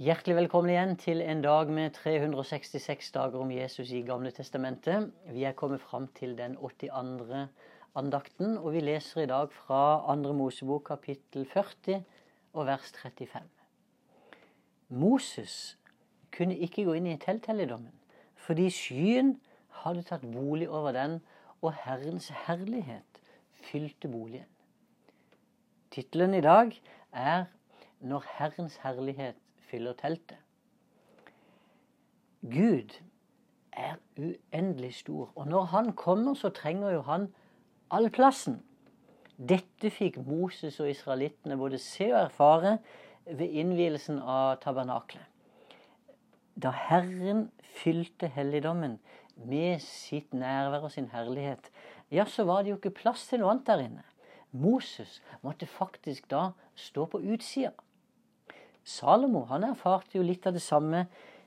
Hjertelig velkommen igjen til en dag med 366 dager om Jesus i Gamle testamentet. Vi er kommet fram til den 82. andakten, og vi leser i dag fra 2. Mosebok kapittel 40 og vers 35. Moses kunne ikke gå inn i telthelligdommen fordi skyen hadde tatt bolig over den, og Herrens herlighet fylte boligen. Tittelen i dag er 'Når Herrens herlighet fyller teltet. Gud er uendelig stor, og når han kommer, så trenger jo han all plassen. Dette fikk Moses og israelittene både se og erfare ved innvielsen av tabernaklet. Da Herren fylte helligdommen med sitt nærvær og sin herlighet, ja, så var det jo ikke plass til noe annet der inne. Moses måtte faktisk da stå på utsida. Salomo han erfarte jo litt av det samme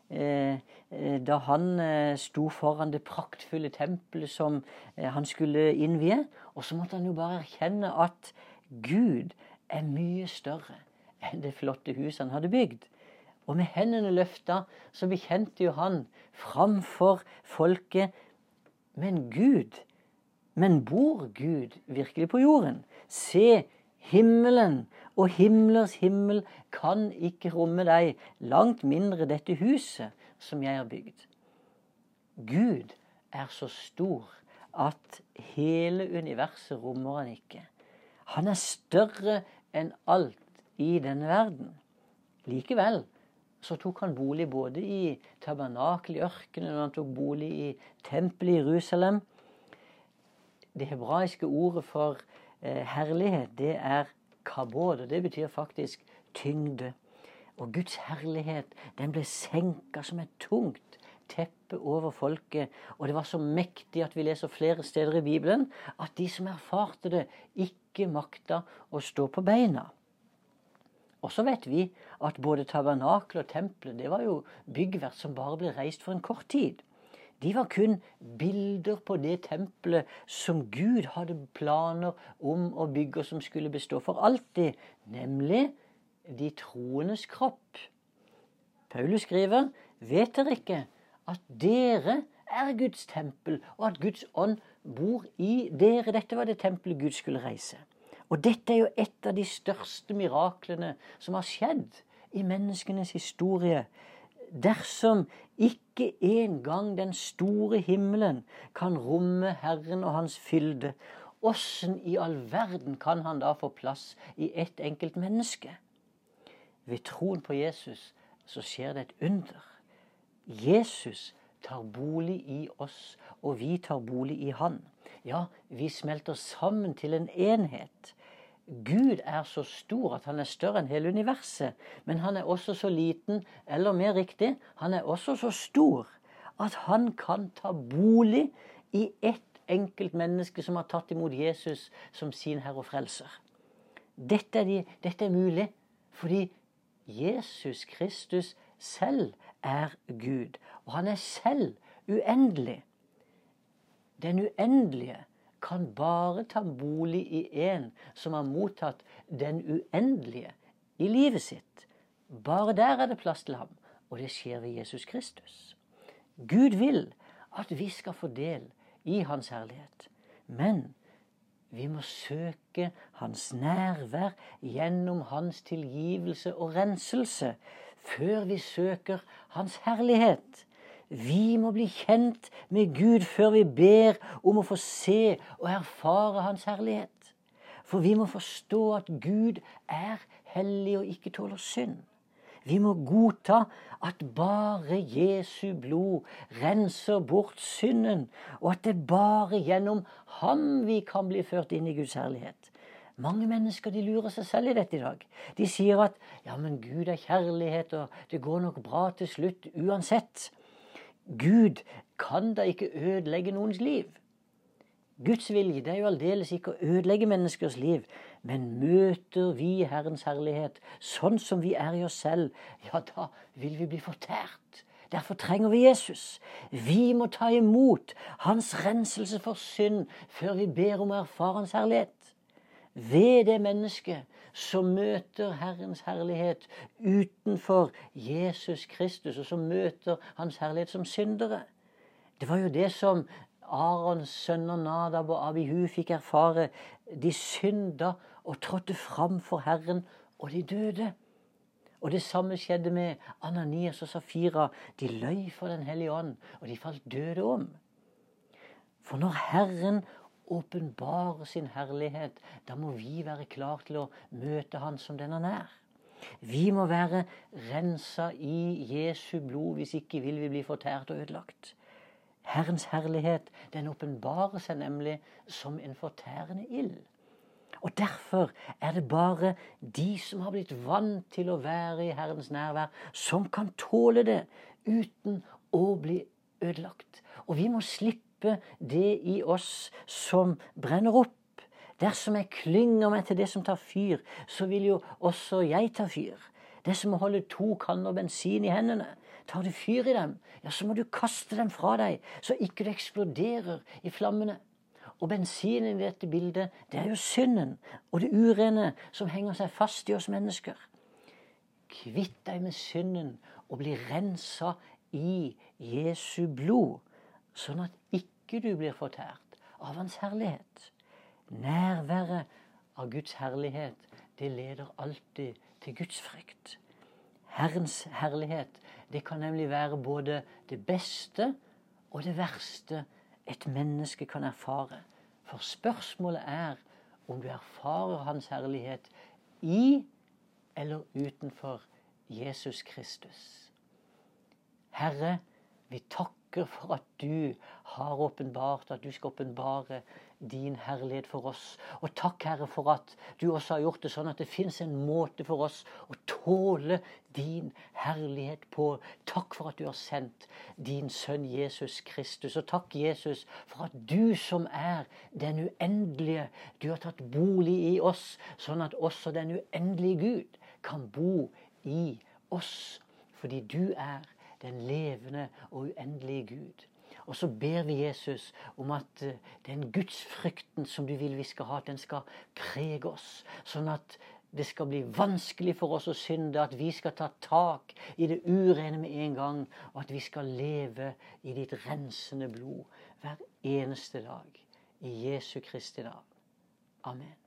eh, eh, da han eh, sto foran det praktfulle tempelet som eh, han skulle innvie. Og så måtte han jo bare erkjenne at Gud er mye større enn det flotte huset han hadde bygd. Og med hendene løfta så bekjente jo han framfor folket Men Gud, men bor Gud virkelig på jorden? Se, himmelen og himlers himmel kan ikke romme deg, langt mindre dette huset som jeg har bygd. Gud er så stor at hele universet rommer han ikke. Han er større enn alt i denne verden. Likevel så tok han bolig både i tabernakel i ørkenen og han tok bolig i tempelet i Jerusalem. Det hebraiske ordet for eh, herlighet, det er kabod, og det betyr faktisk tyngde. Og Guds herlighet den ble senka som et tungt teppe over folket. Og det var så mektig at vi leser flere steder i Bibelen at de som erfarte det, ikke makta å stå på beina. Og så vet vi at både tabernakelet og tempelet det var jo byggverk som bare ble reist for en kort tid. De var kun bilder på det tempelet som Gud hadde planer om å bygge, og som skulle bestå for alltid, nemlig de troendes kropp. Paulus skriver, vet dere ikke at dere er Guds tempel, og at Guds ånd bor i dere? Dette var det tempelet Gud skulle reise. Og dette er jo et av de største miraklene som har skjedd i menneskenes historie dersom ikke engang den store himmelen kan romme Herren og hans fylde, åssen i all verden kan han da få plass i ett enkelt menneske? Ved troen på Jesus så skjer det et under. Jesus tar bolig i oss, og vi tar bolig i Han. Ja, vi smelter sammen til en enhet. Gud er så stor at han er større enn hele universet. Men han er også så liten, eller mer riktig, han er også så stor at han kan ta bolig i ett enkelt menneske som har tatt imot Jesus som sin Herre og Frelser. Dette er, de, dette er mulig fordi Jesus Kristus selv er Gud. Og han er selv uendelig. Den uendelige kan bare ta bolig i en som har mottatt den uendelige i livet sitt. Bare der er det plass til ham, og det skjer ved Jesus Kristus. Gud vil at vi skal få del i Hans herlighet. Men vi må søke Hans nærvær gjennom Hans tilgivelse og renselse før vi søker Hans herlighet. Vi må bli kjent med Gud før vi ber om å få se og erfare Hans herlighet. For vi må forstå at Gud er hellig og ikke tåler synd. Vi må godta at bare Jesu blod renser bort synden, og at det bare gjennom ham vi kan bli ført inn i Guds herlighet. Mange mennesker de lurer seg selv i dette i dag. De sier at ja, men Gud er kjærlighet, og det går nok bra til slutt uansett. Gud kan da ikke ødelegge noens liv. Guds vilje det er jo aldeles ikke å ødelegge menneskers liv, men møter vi Herrens herlighet sånn som vi er i oss selv, ja, da vil vi bli fortært. Derfor trenger vi Jesus. Vi må ta imot hans renselse for synd før vi ber om å erfare hans herlighet. Ved det mennesket som møter Herrens herlighet utenfor Jesus Kristus, og som møter Hans herlighet som syndere. Det var jo det som Arons sønner Nadab og Abihu fikk erfare. De synda og trådte fram for Herren, og de døde. Og det samme skjedde med Ananias og Safira. De løy for Den hellige ånd, og de falt døde om. For når Herren åpenbarer sin herlighet, da må vi være klar til å møte Han som den han er. Vi må være rensa i Jesu blod, hvis ikke vil vi bli fortært og ødelagt. Herrens herlighet den åpenbarer seg nemlig som en fortærende ild. Og Derfor er det bare de som har blitt vant til å være i Herrens nærvær, som kan tåle det uten å bli ødelagt. Og vi må slippe det i oss som brenner opp. Dersom jeg klynger meg til det som tar fyr, så vil jo også jeg ta fyr. Det er som å holde to kanner bensin i hendene. Tar du fyr i dem, ja, så må du kaste dem fra deg, så ikke du eksploderer i flammene. Og bensinen i dette bildet, det er jo synden og det urene som henger seg fast i oss mennesker. Kvitt deg med synden og bli rensa i Jesu blod, sånn at ikke du blir fortært av Hans herlighet. Nærværet av Guds herlighet, det leder alltid til Guds frykt. Herrens herlighet, det kan nemlig være både det beste og det verste et menneske kan erfare. For spørsmålet er om du erfarer Hans herlighet i eller utenfor Jesus Kristus. Herre, vi takker for at du har åpenbart, at du skal åpenbare din herlighet for oss. Og takk, Herre, for at du også har gjort det sånn at det fins en måte for oss å tåle din herlighet på. Takk for at du har sendt din sønn Jesus Kristus. Og takk, Jesus, for at du som er den uendelige, du har tatt bolig i oss, sånn at også den uendelige Gud kan bo i oss. Fordi du er den levende og uendelige Gud. Og så ber vi Jesus om at eh, den gudsfrykten som du vil vi skal ha, den skal prege oss. Sånn at det skal bli vanskelig for oss å synde, at vi skal ta tak i det urene med en gang, og at vi skal leve i ditt rensende blod hver eneste dag. I Jesu Kristi navn. Amen.